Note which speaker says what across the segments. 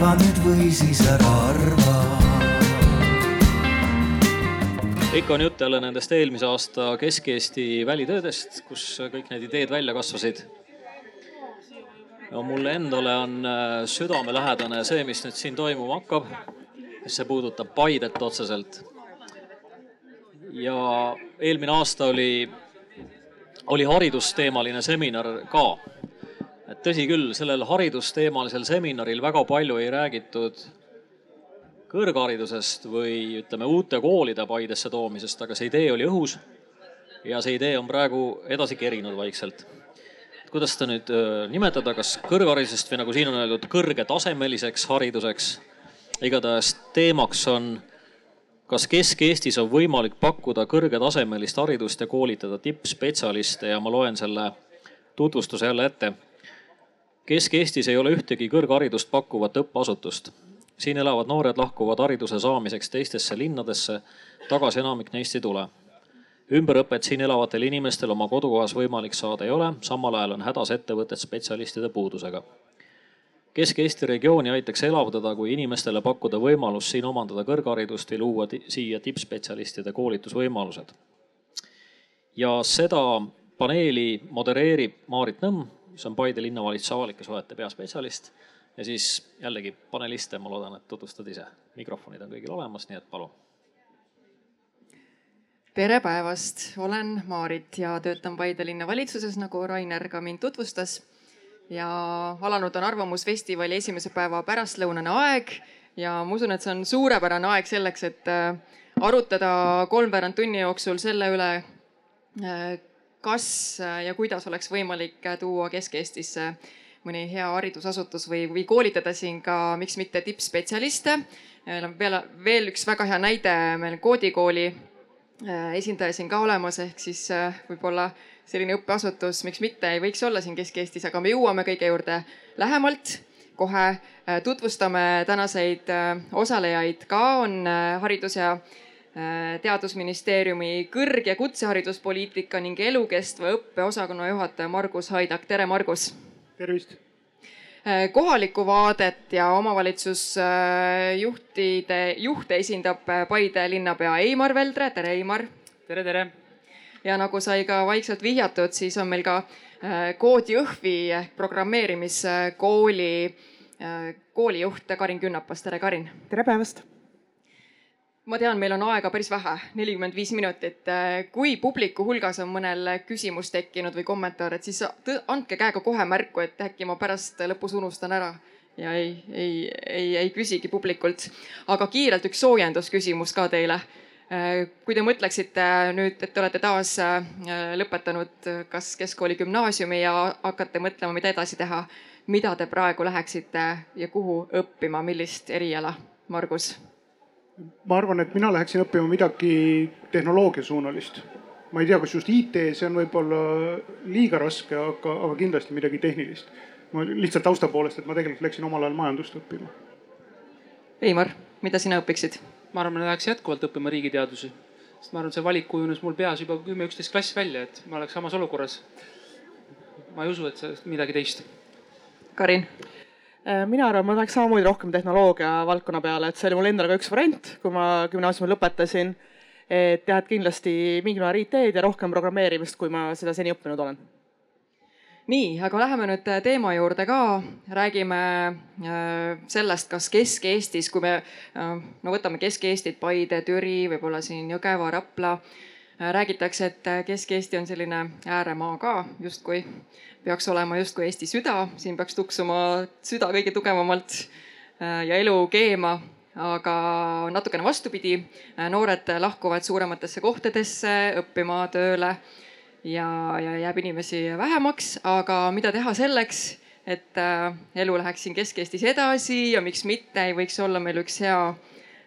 Speaker 1: arva nüüd või siis ära arva
Speaker 2: ikka on jutt jälle nendest eelmise aasta Kesk-Eesti välitöödest, kus kõik need ideed välja kasvasid. no mulle endale on äh, südamelähedane see, mis nüüd siin toimuma hakkab. see puudutab Paidet otseselt. ja eelmine aasta oli, oli haridusteemaline seminar ka. Et tõsi küll, sellel haridusteemalisel seminaril väga palju ei räägitud kõrgharidusest või ütleme, uute koolide Paidesse toomisest, aga see idee oli õhus. ja see idee on praegu edasi kerinud vaikselt. kuidas seda nüüd nimetada, kas kõrgharidusest või nagu siin on öeldud, kõrgetasemeliseks hariduseks. igatahes teemaks on, kas Kesk-Eestis on võimalik pakkuda kõrgetasemelist haridust ja koolitada tippspetsialiste ja ma loen selle tutvustuse jälle ette. Kesk-Eestis ei ole ühtegi kõrgharidust pakkuvat õppeasutust siin elavad noored lahkuvad hariduse saamiseks teistesse linnadesse, tagasi enamik neist ei tule. ümberõpet siin elavatel inimestel oma kodukohas võimalik saada ei ole, samal ajal on hädas ettevõtted spetsialistide puudusega. Kesk-Eesti regiooni aitaks elavdada, kui inimestele pakkuda võimalus siin omandada kõrgharidust või luua siia tippspetsialistide koolitusvõimalused. ja seda paneeli modereerib Maarit Nõmm, mis on Paide linnavalitsuse avalike suhete peaspetsialist ja siis jällegi paneliste, ma loodan, et tutvustad ise. mikrofonid on kõigil olemas, nii et palun.
Speaker 3: tere päevast, olen Maarit ja töötan Paide linnavalitsuses, nagu Rainer ka mind tutvustas. ja alanud on Arvamusfestivali esimese päeva pärastlõunane aeg ja ma usun, et see on suurepärane aeg selleks, et äh, arutada kolmveerand tunni jooksul selle üle, äh, kas ja kuidas oleks võimalik tuua Kesk-Eestisse mõni hea haridusasutus või, või koolitada siin ka, miks mitte tippspetsialiste. meil on veel, veel üks väga hea näide, meil on koodikooli äh, esindaja siin ka olemas, ehk siis äh, võib-olla selline õppeasutus, miks mitte, ei võiks olla siin Kesk-Eestis, aga me jõuame kõige juurde lähemalt. kohe äh, tutvustame tänaseid osalejaid ka, on Haridus- ja teadusministeeriumi kõrg- ja kutsehariduspoliitika ning elukestva õppe osakonna juhataja Margus Haidak, tere Margus
Speaker 4: tervist!
Speaker 3: Äh, kohalikku vaadet ja omavalitsusjuhtide, juhte esindab äh, Paide linnapea Eimar Veldre, tere Eimar!
Speaker 4: tere, tere!
Speaker 3: ja nagu sai ka vaikselt vihjatud, siis on meil ka äh, Koodi Õhvi ehk programmeerimiskooli koolijuht Karin Künnapas, tere Karin!
Speaker 5: tere päevast!
Speaker 3: Ma tean, meil on aega päris vähe, nelikümmend viis minutit. kui publiku hulgas on mõnel küsimus tekkinud või kommentaar, et siis andke käega kohe märku, et äkki ma pärast lõpus unustan ära ja ei, ei, ei, ei küsigi publikult. aga kiirelt üks soojendusküsimus ka teile. kui te mõtleksite nüüd, et te olete taas äh, lõpetanud kas keskkooli, gümnaasiumi ja hakkate mõtlema, mida edasi teha, mida te praegu läheksite ja kuhu õppima, millist eriala, Margus?
Speaker 4: Ma arvan, et mina läheksin õppima midagi tehnoloogiasuunalist. ma ei tea, kas just IT, see on võib-olla liiga raske, aga, aga kindlasti midagi tehnilist. ma lihtsalt tausta poolest, et ma tegelikult läksin omal ajal majandust õppima.
Speaker 3: Veimar, mida sina õpiksid?
Speaker 6: ma arvan, et läheks jätkuvalt õppima riigiteadusi, sest ma arvan, see valik kujunes mul peas juba kümme, üksteist klass välja, et ma oleks samas olukorras. ma ei usu, et see midagi teist.
Speaker 3: Karin
Speaker 5: mina arvan, ma läheks samamoodi rohkem tehnoloogia valdkonna peale, et see oli mul endal ka üks variant, kui ma gümnaasiumi lõpetasin. et jah, et kindlasti mingil määral IT-d ja rohkem programmeerimist, kui ma seda seni õppinud olen.
Speaker 3: nii, aga läheme nüüd teema juurde ka, räägime äh, sellest, kas Kesk-Eestis, kui me äh, no võtame Kesk-Eestit, Paide, Türi, võib-olla siin Jõgeva, Rapla räägitakse, et Kesk-Eesti on selline ääremaa ka justkui peaks olema justkui Eesti süda, siin peaks tuksuma süda kõige tugevamalt äh, ja elu keema, aga natukene vastupidi. Äh, noored lahkuvad suurematesse kohtadesse õppima, tööle ja, ja jääb inimesi vähemaks, aga mida teha selleks, et äh, elu läheks siin Kesk-Eestis edasi ja miks mitte? Ei võiks olla meil üks hea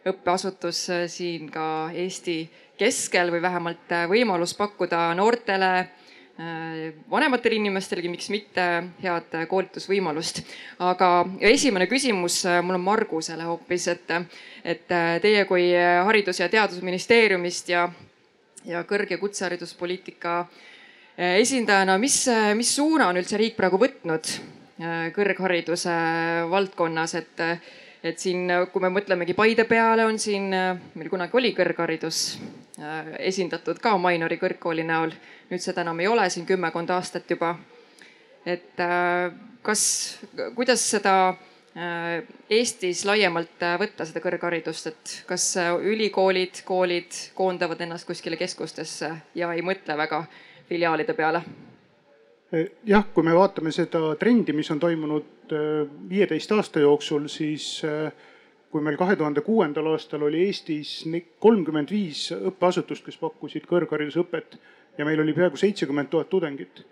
Speaker 3: õppeasutus siin ka Eesti keskel või vähemalt võimalus pakkuda noortele Äh, vanematele inimestelegi, miks mitte, head koolitusvõimalust. aga esimene küsimus äh, mul on Margusele hoopis, et, et äh, teie kui Haridus- ja Teadusministeeriumist ja, ja kõrg- ja kutsehariduspoliitika esindajana, mis, mis suuna on üldse riik praegu võtnud kõrghariduse valdkonnas, et et siin, kui me mõtlemegi Paide peale, on siin, meil kunagi oli kõrgharidus äh, esindatud ka Mainori kõrgkooli näol. nüüd seda enam ei ole siin kümmekond aastat juba. et äh, kas, kuidas seda äh, Eestis laiemalt võtta, seda kõrgharidust, et kas ülikoolid, koolid koondavad ennast kuskile keskustesse ja ei mõtle väga filiaalide peale?
Speaker 4: Jah, kui me vaatame seda trendi, mis on toimunud viieteist aasta jooksul, siis kui meil kahe tuhande kuuendal aastal oli Eestis kolmkümmend viis õppeasutust, kes pakkusid kõrgharidusõpet ja meil oli peaaegu seitsekümmend tuhat tudengit,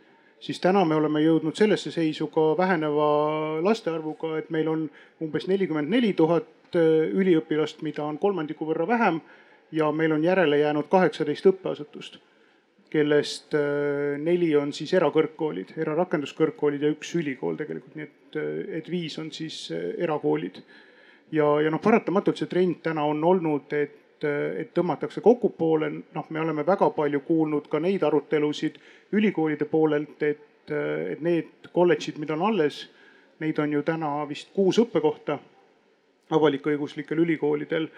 Speaker 4: siis täna me oleme jõudnud sellesse seisu ka väheneva laste arvuga, et meil on umbes nelikümmend neli tuhat üliõpilast, mida on kolmandiku võrra vähem ja meil on järele jäänud kaheksateist õppeasutust kellest äh, neli on siis erakõrgkoolid, erarakenduskõrgkoolid ja üks ülikool tegelikult, nii et, äh, et viis on siis äh, erakoolid. ja, ja noh, paratamatult see trend täna on olnud, et, et tõmmatakse kokku poole, noh, me oleme väga palju kuulnud ka neid arutelusid ülikoolide poolelt, et, et need kolledžid, mida on alles, neid on ju täna vist kuus õppekohta avalik-õiguslikel ülikoolidel.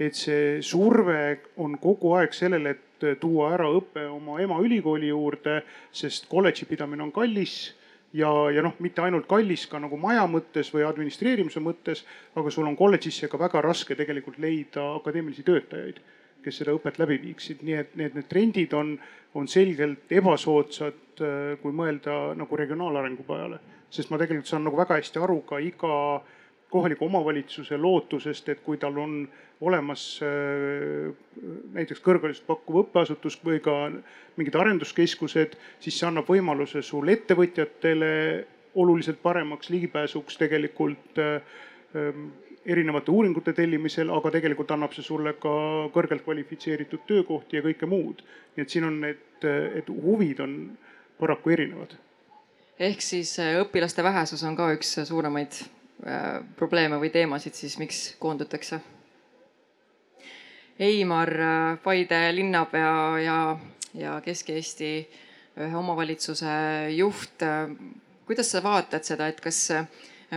Speaker 4: et see surve on kogu aeg sellele, et et tuua ära õpe oma emaülikooli juurde, sest kolledži pidamine on kallis ja, ja noh, mitte ainult kallis ka nagu maja mõttes või administreerimise mõttes, aga sul on kolledžisse ka väga raske tegelikult leida akadeemilisi töötajaid, kes seda õpet läbi viiksid, nii et need, need trendid on, on selgelt ebasoodsad, kui mõelda nagu regionaalarengu peale. sest ma tegelikult saan nagu väga hästi aru ka iga kohaliku omavalitsuse lootusest, et kui tal on olemas äh, näiteks kõrgharidust pakkuv õppeasutus või ka mingid arenduskeskused, siis see annab võimaluse sul ettevõtjatele oluliselt paremaks ligipääsuks tegelikult äh, ähm, erinevate uuringute tellimisel, aga tegelikult annab see sulle ka kõrgelt kvalifitseeritud töökohti ja kõike muud. nii et siin on need, et huvid on paraku erinevad.
Speaker 3: ehk siis äh, õpilaste vähesus on ka üks suuremaid Äh, probleeme või teemasid, siis miks koondutakse? Eimar, äh, Paide linnapea ja, ja Kesk-Eesti ühe omavalitsuse juht. Äh, kuidas sa vaatad seda, et kas,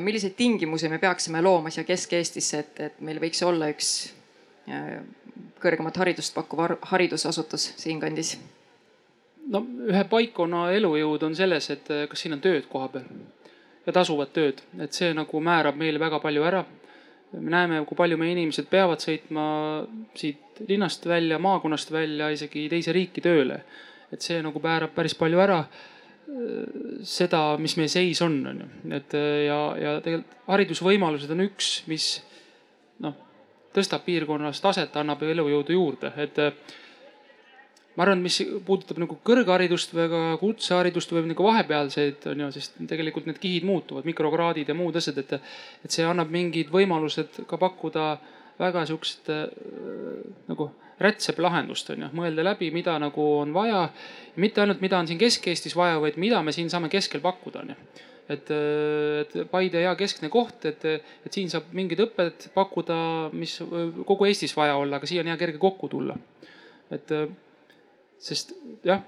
Speaker 3: milliseid tingimusi me peaksime looma siia Kesk-Eestisse, et, et meil võiks olla üks kõrgemat haridust pakkuv haridusasutus siinkandis?
Speaker 6: no ühe paikkonna elujõud on selles, et kas siin on tööd koha peal ja tasuvat tööd, et see nagu määrab meile väga palju ära. me näeme, kui palju meie inimesed peavad sõitma siit linnast välja, maakonnast välja, isegi teise riiki tööle. et see nagu määrab päris palju ära äh, seda, mis meie seis on, on ju, et äh, ja, ja tegelikult haridusvõimalused on üks, mis noh, tõstab piirkonnas taset, annab elujõudu juurde, et äh, ma arvan, mis puudutab nagu kõrgharidust või ka kutseharidust või nagu vahepealseid on ju, sest tegelikult need kihid muutuvad, mikrokraadid ja muud asjad, et, et see annab mingid võimalused ka pakkuda väga sihukest äh, nagu rätseplahendust on ju, mõelda läbi, mida nagu on vaja. mitte ainult, mida on siin Kesk-Eestis vaja, vaid mida me siin saame keskel pakkuda on ju et, et Paide hea keskne koht, et, et siin saab mingit õpet pakkuda, mis kogu Eestis vaja olla, aga siia on hea kerge kokku tulla. et sest jah,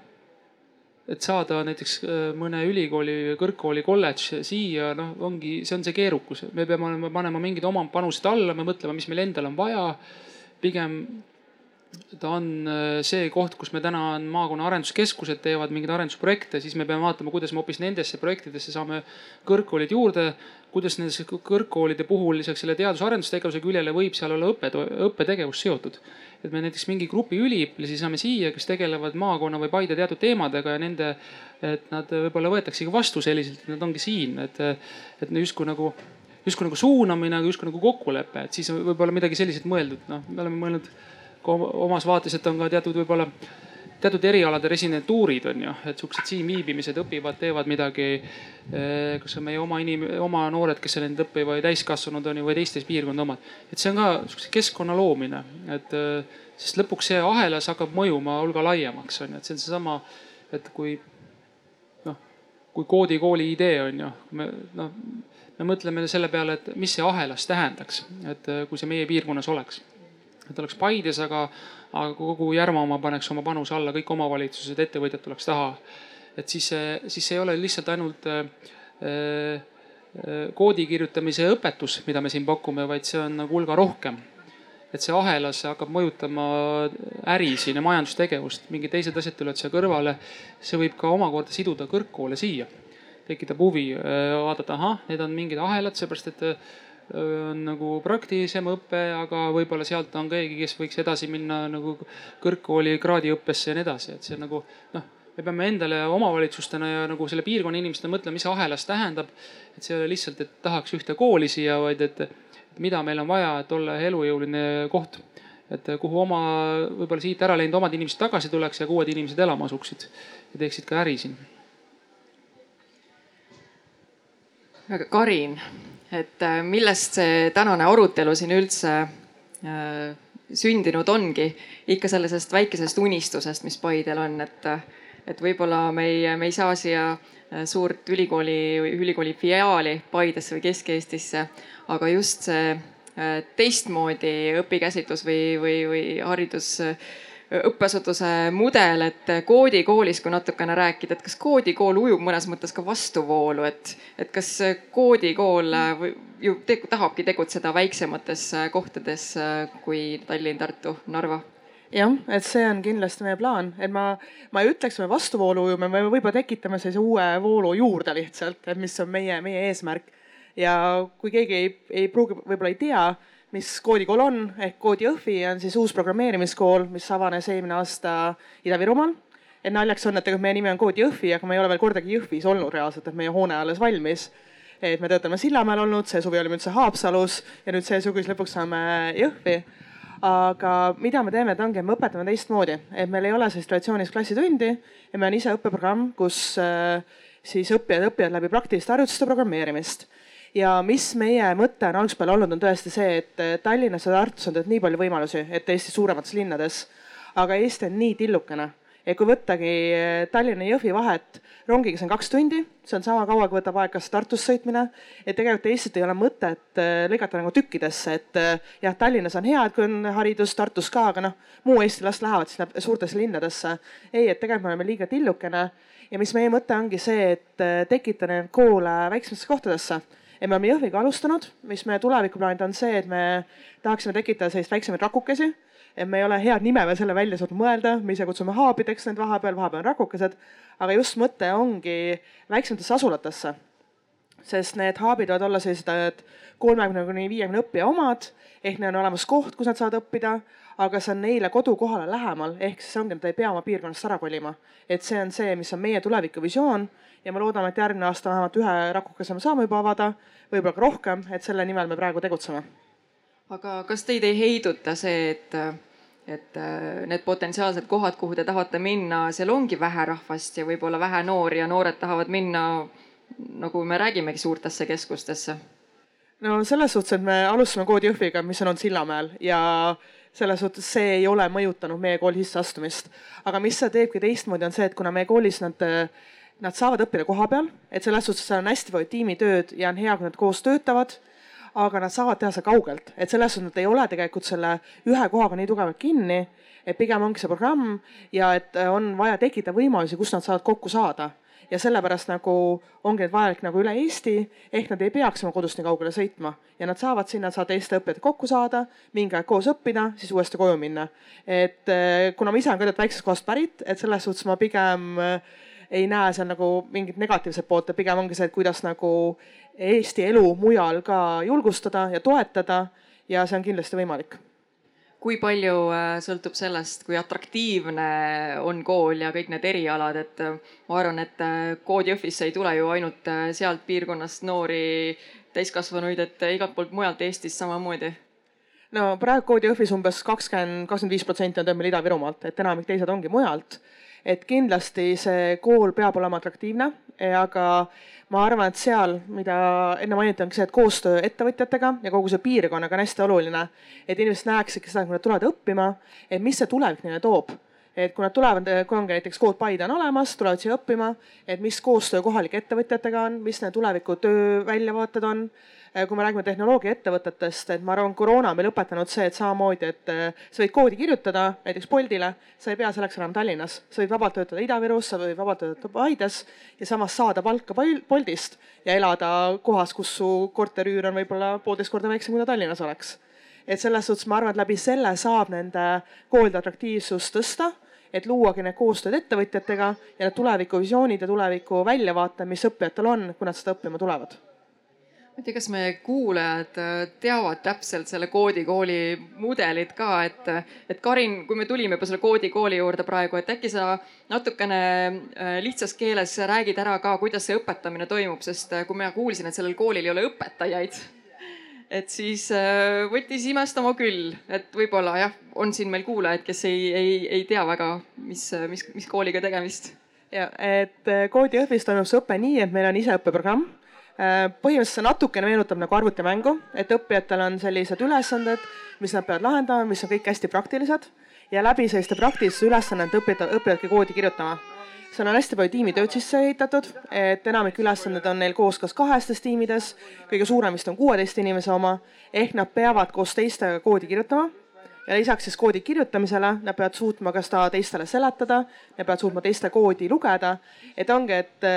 Speaker 6: et saada näiteks äh, mõne ülikooli, kõrgkooli, kolledž siia, noh, ongi, see on see keerukus, me peame olema, panema mingid oma panused alla, me mõtlema, mis meil endal on vaja. pigem ta on äh, see koht, kus me täna on maakonna arenduskeskused teevad mingeid arendusprojekte, siis me peame vaatama, kuidas me hoopis nendesse projektidesse saame kõrgkoolid juurde. kuidas nendes kõrgkoolide puhul lisaks selle teadus-arendustegevuse küljele võib seal olla õppe, õppetegevus seotud. Et me näiteks mingi grupi üliõpilasi saame siia, kes tegelevad maakonna või Paide teatud teemadega ja nende, et nad võib-olla võetaksegi vastu selliselt, et nad ongi siin, et, et justkui nagu justkui nagu suunamine, aga justkui nagu kokkulepe, et siis võib-olla midagi selliselt mõeldud, noh, me oleme mõelnud omas vaates, et on ka teatud võib-olla teatud erialade residentuurid on ju, et siuksed siin viibimised õpivad, teevad midagi. Eh, kas on meie oma inim-, oma noored, kes seal nüüd õpivad, täiskasvanud on ju või teistes piirkondade omad. et see on ka siukse keskkonna loomine, et eh, sest lõpuks see ahelas hakkab mõjuma hulga laiemaks on ju, et see on seesama, et kui noh, kui koodikooli idee on ju, me noh, me mõtleme selle peale, et mis see ahelas tähendaks, et eh, kui see meie piirkonnas oleks et oleks Paides, aga, aga kogu Järvamaa paneks oma panuse alla, kõik omavalitsused, ettevõtjad tuleks taha. et siis, siis ei ole lihtsalt ainult äh, koodi kirjutamise õpetus, mida me siin pakume, vaid see on nagu hulga rohkem. et see ahelas hakkab mõjutama äri siin ja majandustegevust, mingid teised asjad tulevad siia kõrvale. see võib ka omakorda siduda kõrgkoole siia, tekitab huvi vaadata, ahah, need on mingid ahelad, seepärast et on nagu praktilisem õpe, aga võib-olla sealt on keegi, kes võiks edasi minna nagu kõrgkooli kraadiõppesse ja nii edasi, et see nagu noh me peame endale omavalitsustena ja nagu selle piirkonna inimestena mõtlema, mis ahelas tähendab. et see ei ole lihtsalt, et tahaks ühte kooli siia, vaid et mida meil on vaja, et olla elujõuline koht. et kuhu oma võib-olla siit ära läinud omad inimesed tagasi tuleks ja uued inimesed elama asuksid ja teeksid ka äri siin.
Speaker 3: Karin, et äh, millest see tänane arutelu siin üldse äh, sündinud ongi? ikka sellisest väikesest unistusest, mis Paidel on, et, et võib-olla me ei, me ei saa siia äh, suurt ülikooli, ülikooli filiaali Paidesse või Kesk-Eestisse, aga just see teistmoodi õpikäsitlus või, või, või haridus õppeasutuse mudel, et koodikoolis, kui natukene rääkida, et kas koodikool ujub mõnes mõttes ka vastuvoolu, et, et kas koodikool ju te, tahabki tegutseda väiksemates kohtades kui Tallinn, Tartu, Narva?
Speaker 5: jah, et see on kindlasti meie plaan, et ma, ma ei ütleks, me vastuvoolu ujume, me võib-olla tekitame sellise uue voolu juurde lihtsalt, et mis on meie, meie eesmärk. ja kui keegi ei, ei pruugi, võib-olla ei tea mis koodikool on ehk Koodi Jõhvi on siis uus programmeerimiskool, mis avanes eelmine aasta Ida-Virumaal. et naljaks on, et tegelikult meie nimi on Koodi Jõhvi, aga me ei ole veel kordagi Jõhvis olnud reaalselt, et meie hoone alles valmis. et me töötame Sillamäel olnud, see suvi olime üldse Haapsalus ja nüüd see sügis lõpuks saame Jõhvi aga mida me teeme, et ongi, me õpetame teistmoodi, et meil ei ole siis traditsioonis klassitundi ja meil on ise õppeprogramm, kus äh, siis õppijad õpivad läbi praktiliste harjutuste programmeerimist ja mis meie mõte on algusest peale olnud, on tõesti see, et Tallinnas ja Tartus on tegelikult nii palju võimalusi, et Eesti suuremates linnades. aga Eesti on nii tillukene, et kui võttagi Tallinna ja Jõhvi vahet rongiga, see on kaks tundi, see on sama kaua, kui võtab aega Tartusse sõitmine. et tegelikult Eestit ei ole mõtet äh, lõigata nagu tükkidesse, et jah, Tallinnas on hea, et kui on haridus, Tartus ka, aga noh, muu Eesti last lähevad sinna suurtesse linnadesse. ei, et tegelikult me oleme liiga tillukene ja mis meie mõte ongi see, et tekitada neid koole väiksematesse kohtadesse ja me oleme Jõhviga alustanud, mis meie tulevikuplaanid on see, et me tahaksime tekitada selliseid väiksemaid rakukesi. et me ei ole head nime veel selle välja suutnud mõelda, me ise kutsume haabideks need vahepeal, vahepeal on rakukesed. aga just mõte ongi väiksematesse asulatesse. sest need haabid võivad olla sellised kolmekümne kuni viiekümne õppija omad ehk neil on olemas koht, kus nad saavad õppida aga see on neile kodukohale lähemal, ehk siis ongi, nad ei pea oma piirkonnast ära kolima. et see on see, mis on meie tulevikuvisioon ja me loodame, et järgmine aasta vähemalt ühe rakukese me saame juba avada, võib-olla ka rohkem, et selle nimel me praegu tegutseme.
Speaker 3: aga kas teid ei heiduta see, et, et äh, need potentsiaalsed kohad, kuhu te tahate minna, seal ongi vähe rahvast ja võib-olla vähe noori ja noored tahavad minna, nagu me räägimegi, suurtesse keskustesse?
Speaker 5: no selles suhtes, et me alustasime koodi Jõhviga, mis on olnud Sillamäel ja selles suhtes see ei ole mõjutanud meie kooli sisseastumist. aga mis see teebki teistmoodi, on see, et kuna meie koolis nad nad saavad õppida koha peal, et selles suhtes seal on hästi palju tiimitööd ja on hea, kui nad koos töötavad. aga nad saavad teha seda kaugelt, et selles suhtes nad ei ole tegelikult selle ühe kohaga nii tugevalt kinni. et pigem ongi see programm ja et on vaja tekitada võimalusi, kus nad saavad kokku saada ja sellepärast nagu ongi need vajalik nagu üle Eesti, ehk nad ei peaks oma kodust nii kaugele sõitma ja nad saavad sinna, saavad teiste õppijatega kokku saada, mingi aeg koos õppida, siis uuesti koju minna. et eh, kuna ma ise olen ka tegelikult väiksest kohast pärit, et selles suhtes ma pigem äh, ei näe seal nagu mingit negatiivset poolt, et pigem ongi see, et kuidas nagu Eesti elu mujal ka julgustada ja toetada ja see on kindlasti võimalik
Speaker 3: kui palju äh, sõltub sellest, kui atraktiivne on kool ja kõik need erialad, et äh, ma arvan, et äh, Kood Jõhvisse ei tule ju ainult sealt piirkonnast noori täiskasvanuid, et igalt poolt mujalt Eestist samamoodi.
Speaker 5: no praegu Kood Jõhvis umbes kakskümmend, kakskümmend viis protsenti on meil Ida-Virumaalt, et enamik teised ongi mujalt et kindlasti see kool peab olema atraktiivne, aga ma arvan, et seal, mida enne mainiti, ongi see, et koostöö ettevõtjatega ja kogu see piirkonnaga on hästi oluline. et inimesed näeksidki seda, kui nad tulevad õppima, et mis see tulevik neile toob et kui nad tulevad, kui ongi näiteks kood Paide on olemas, tulevad siia õppima, et mis koostöö kohalike ettevõtjatega on, mis need tuleviku töö väljavaated on. Kui me räägime tehnoloogiaettevõtetest, et ma arvan, koroona on meil õpetanud see, et samamoodi, et sa võid koodi kirjutada näiteks Boltile, sa ei pea selleks enam Tallinnas, sa võid vabalt töötada Ida-Virus, sa võid vabalt töötada Paides ja samas saada palka Boltist ja elada kohas, kus su korteriüür on võib-olla poolteist korda väiksem, kui ta Tallinnas oleks. Et selles suhtes ma arvan, et läbi selle saab nende koolide atraktiivsust tõsta et luuagi need koostööd ettevõtjatega ja need tulevikuvisioonid ja tuleviku väljavaated, mis õppijatel on, kui nad seda õppima tulevad
Speaker 3: ma ei tea, kas meie kuulajad äh, teavad täpselt selle koodikooli mudelit ka, et, et Karin, kui me tulime juba selle koodikooli juurde praegu, et äkki sa natukene äh, lihtsas keeles räägid ära ka, kuidas see õpetamine toimub, sest äh, kui ma kuulsin, et sellel koolil ei ole õpetajaid et siis võttis imestama küll, et võib-olla jah, on siin meil kuulajaid, kes ei, ei, ei tea väga, mis, mis, mis kooliga tegemist.
Speaker 5: ja et koodi Jõhvis toimub see õpe nii, et meil on iseõppeprogramm. Äh, põhimõtteliselt see natukene meenutab nagu arvutimängu, et õppijatel on sellised ülesanded, mis nad peavad lahendama, mis on kõik hästi praktilised. Ja läbi selliste praktiliste ülesannete õppivad, õppivadki koodi kirjutama. Seal on hästi palju tiimitööd sisse ehitatud, et enamik ülesandeid on neil koos kas kahestes tiimides, kõige suurem vist on kuueteist inimese oma, ehk nad peavad koos teistega koodi kirjutama. Ja lisaks siis koodi kirjutamisele nad peavad suutma ka seda teistele seletada, nad peavad suutma teiste koodi lugeda, et ongi, et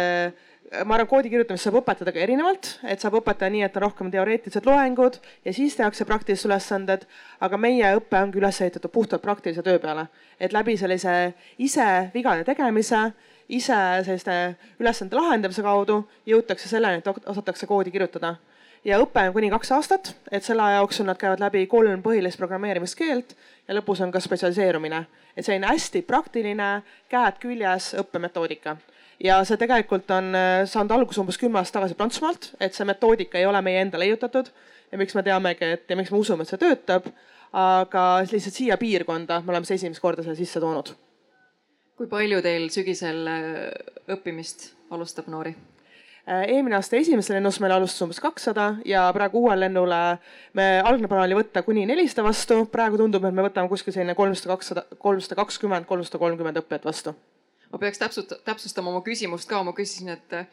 Speaker 5: ma arvan, koodi kirjutamist saab õpetada ka erinevalt, et saab õpetada nii, et on rohkem teoreetilised loengud ja siis tehakse praktilised ülesanded. aga meie õpe ongi üles ehitatud puhtalt praktilise töö peale, et läbi sellise ise vigade tegemise, ise selliste ülesande lahendamise kaudu jõutakse selleni, et osatakse koodi kirjutada ja õpe on kuni kaks aastat, et selle aja jooksul nad käivad läbi kolm põhilist programmeerimiskeelt ja lõpus on ka spetsialiseerumine. et selline hästi praktiline, käed küljes õppemetoodika ja see tegelikult on äh, saanud alguse umbes kümme aastat tagasi Prantsusmaalt, et see metoodika ei ole meie enda leiutatud ja miks me teamegi, et ja miks me usume, et see töötab. aga lihtsalt siia piirkonda me oleme see esimest korda selle sisse toonud.
Speaker 3: kui palju teil sügisel äh, õppimist alustab noori?
Speaker 5: Äh, eelmine aasta esimeses lennus meil alustas umbes kakssada ja praegu uuele lennule me, algne plaan oli võtta kuni nelisada vastu, praegu tundub, et me võtame kuskil selline kolmsada, kakssada, kolmsada kakskümmend, kolmsada kolmkümmend õppijat vastu
Speaker 3: ma peaks täpsust, täpsustama oma küsimust ka, ma küsisin, et äh,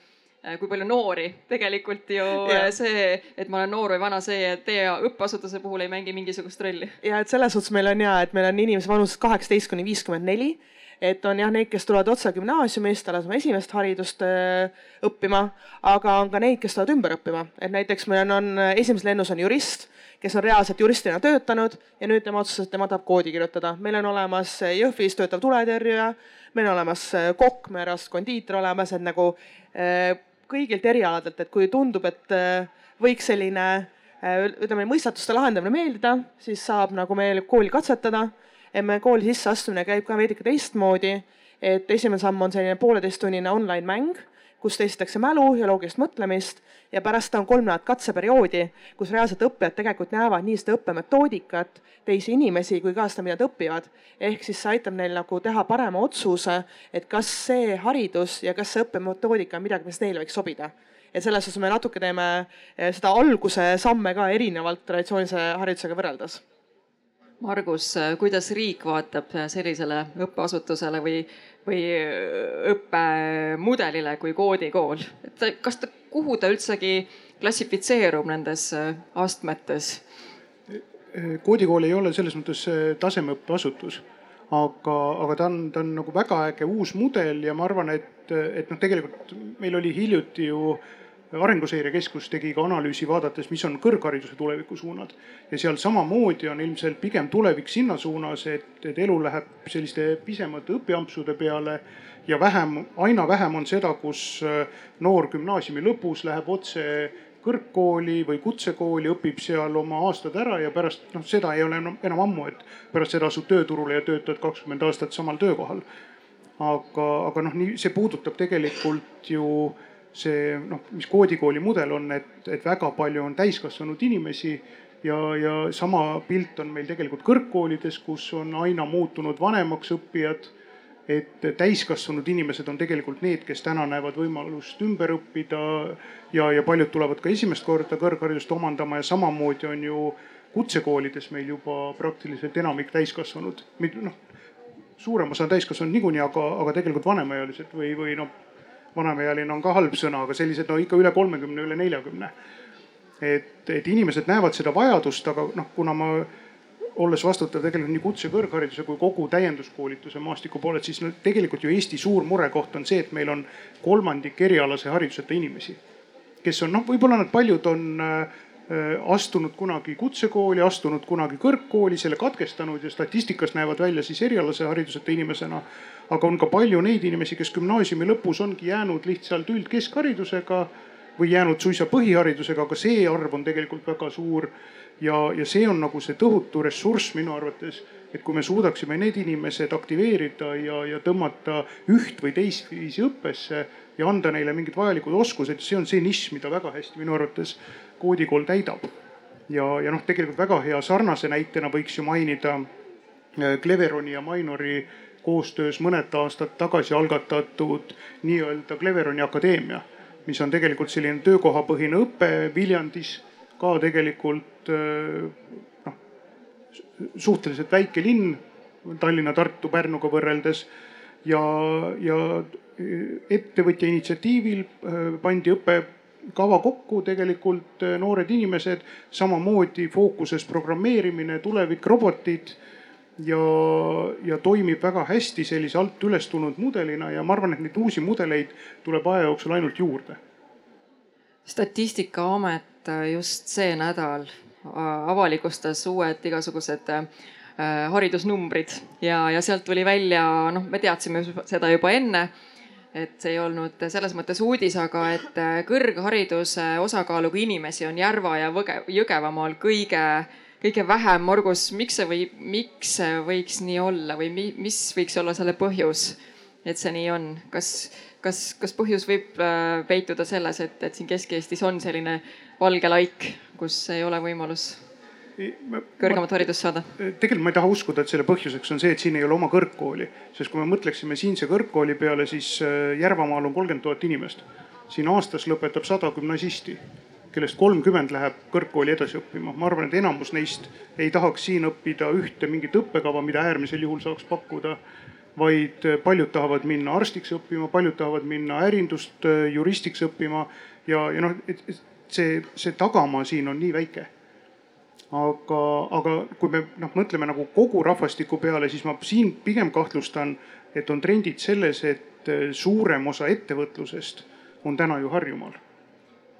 Speaker 3: kui palju noori, tegelikult ju yeah. see, et ma olen noor või vana, see teie õppeasutuse puhul ei mängi mingisugust rolli.
Speaker 5: ja et selles suhtes meil on ja, et meil on inimesi vanuses kaheksateist kuni viiskümmend neli et on jah neid, kes tulevad otse gümnaasiumist, alles oma esimest haridust äh, õppima, aga on ka neid, kes tulevad ümber õppima, et näiteks meil on, on esimeses lennus on jurist, kes on reaalselt juristina töötanud ja nüüd tema otsustas, et tema tahab koodi kirjutada. meil on olemas Jõhvis töötav tuletõrjuja meil on olemas äh, kokk, meil on arst kondiiter olemas, et nagu äh, kõigilt erialadelt, et kui tundub, et äh, võiks selline ütleme, mõistatuste lahendamine meeldida, siis saab nagu meil kooli katsetada. et meie kooli sisseastumine käib ka veidike teistmoodi, et esimene samm on selline pooleteisttunnine online mäng kus testitakse mälu ja loogilist mõtlemist ja pärast on kolm nädalat katseperioodi, kus reaalselt õppijad tegelikult näevad nii seda õppemetoodikat, teisi inimesi kui ka seda, mida nad õpivad. ehk siis see aitab neil nagu teha parema otsuse, et kas see haridus ja kas see õppemetoodika on midagi, mis neile võiks sobida et selles suhtes me natuke teeme eh, seda alguse samme ka erinevalt traditsioonilise haridusega võrreldes
Speaker 3: Margus, kuidas riik vaatab sellisele õppeasutusele või, või õppemudelile kui koodikool, et kas ta, kuhu ta üldsegi klassifitseerub nendes astmetes?
Speaker 4: koodikool ei ole selles mõttes tasemeõppeasutus, aga, aga ta on, ta on nagu väga äge uus mudel ja ma arvan, et, et noh, tegelikult meil oli hiljuti ju äh, arenguseire Keskus tegi ka analüüsi vaadates, mis on kõrghariduse tulevikusuunad. ja seal samamoodi on ilmselt pigem tulevik sinna suunas, et, et elu läheb selliste pisemate õpiampsude peale ja vähem, aina vähem on seda, kus äh, noor gümnaasiumi lõpus läheb otse kõrgkooli või kutsekooli, õpib seal oma aastad ära ja pärast noh, seda ei ole enam, enam ammu, et pärast seda asub tööturule ja töötad kakskümmend aastat samal töökohal. aga, aga noh, nii see puudutab tegelikult ju see noh, mis koodikooli mudel on, et, et väga palju on täiskasvanud inimesi ja, ja sama pilt on meil tegelikult kõrgkoolides, kus on aina muutunud vanemaks õppijad. et täiskasvanud inimesed on tegelikult need, kes täna näevad võimalust ümber õppida ja, ja paljud tulevad ka esimest korda kõrgharidust omandama ja samamoodi on ju kutsekoolides meil juba praktiliselt enamik täiskasvanud, noh suurem osa on täiskasvanud niikuinii, aga, aga tegelikult vanemaealised või, või noh, vanemaealine on ka halb sõna, aga sellised no ikka üle kolmekümne, üle neljakümne. et, et inimesed näevad seda vajadust, aga noh, kuna ma olles vastutav tegelikult nii kutse kõrghariduse kui kogu täienduskoolituse maastiku poolelt, siis no tegelikult ju Eesti suur murekoht on see, et meil on kolmandik erialase hariduseta inimesi. kes on noh, võib-olla nad paljud on äh, astunud kunagi kutsekooli, astunud kunagi kõrgkooli, selle katkestanud ja statistikas näevad välja siis erialase hariduseta inimesena. Aga on ka palju neid inimesi, kes gümnaasiumi lõpus ongi jäänud lihtsalt üldkeskharidusega või jäänud suisa põhiharidusega, aga see arv on tegelikult väga suur ja, ja see on nagu see tohutu ressurss minu arvates, et kui me suudaksime need inimesed aktiveerida ja, ja tõmmata üht või teistviisi õppesse ja anda neile mingid vajalikud oskused, see on see nišš, mida väga hästi minu arvates koodikool täidab. ja, ja noh, tegelikult väga hea sarnase näitena võiks ju mainida äh, Cleveroni ja Mainori koostöös mõned aastad tagasi algatatud nii-öelda Cleveroni akadeemia, mis on tegelikult selline töökohapõhine õpe Viljandis ka tegelikult noh, suhteliselt väike linn Tallinna, Tartu, Pärnuga võrreldes. Ja, ja ettevõtja initsiatiivil pandi õppekava kokku tegelikult noored inimesed, samamoodi fookuses programmeerimine, tulevik, robotid ja, ja toimib väga hästi sellise alt üles tulnud mudelina ja ma arvan, et neid uusi mudeleid tuleb aja jooksul ainult juurde.
Speaker 3: statistikaamet et just see nädal avalikustas uued igasugused äh, haridusnumbrid ja, ja sealt tuli välja, noh, me teadsime seda juba enne et see ei olnud selles mõttes uudis, aga et äh, kõrghariduse osakaaluga inimesi on Järva ja Võge, Jõgevamaal kõige, kõige vähem. Margus, miks see või, miks see võiks nii olla või mi, mis võiks olla selle põhjus, et see nii on? kas, kas, kas põhjus võib äh, peituda selles, et, et siin Kesk-Eestis on selline valge laik, kus ei ole võimalus kõrgemat haridust saada?
Speaker 4: tegelikult ma ei taha uskuda, et selle põhjuseks on see, et siin ei ole oma kõrgkooli, sest kui me mõtleksime siinse kõrgkooli peale, siis äh, Järvamaal on kolmkümmend tuhat inimest. siin aastas lõpetab sada gümnasisti, kellest kolmkümmend läheb kõrgkooli edasi õppima. ma arvan, et enamus neist ei tahaks siin õppida ühte mingit õppekava, mida äärmisel juhul saaks pakkuda vaid äh, paljud tahavad minna arstiks õppima, paljud tahavad minna ärindust, äh, juristiks õppima ja, ja noh, see, see tagamaa siin on nii väike. aga, aga kui me noh, mõtleme nagu kogu rahvastiku peale, siis ma siin pigem kahtlustan, et on trendid selles, et eh, suurem osa ettevõtlusest on täna ju Harjumaal.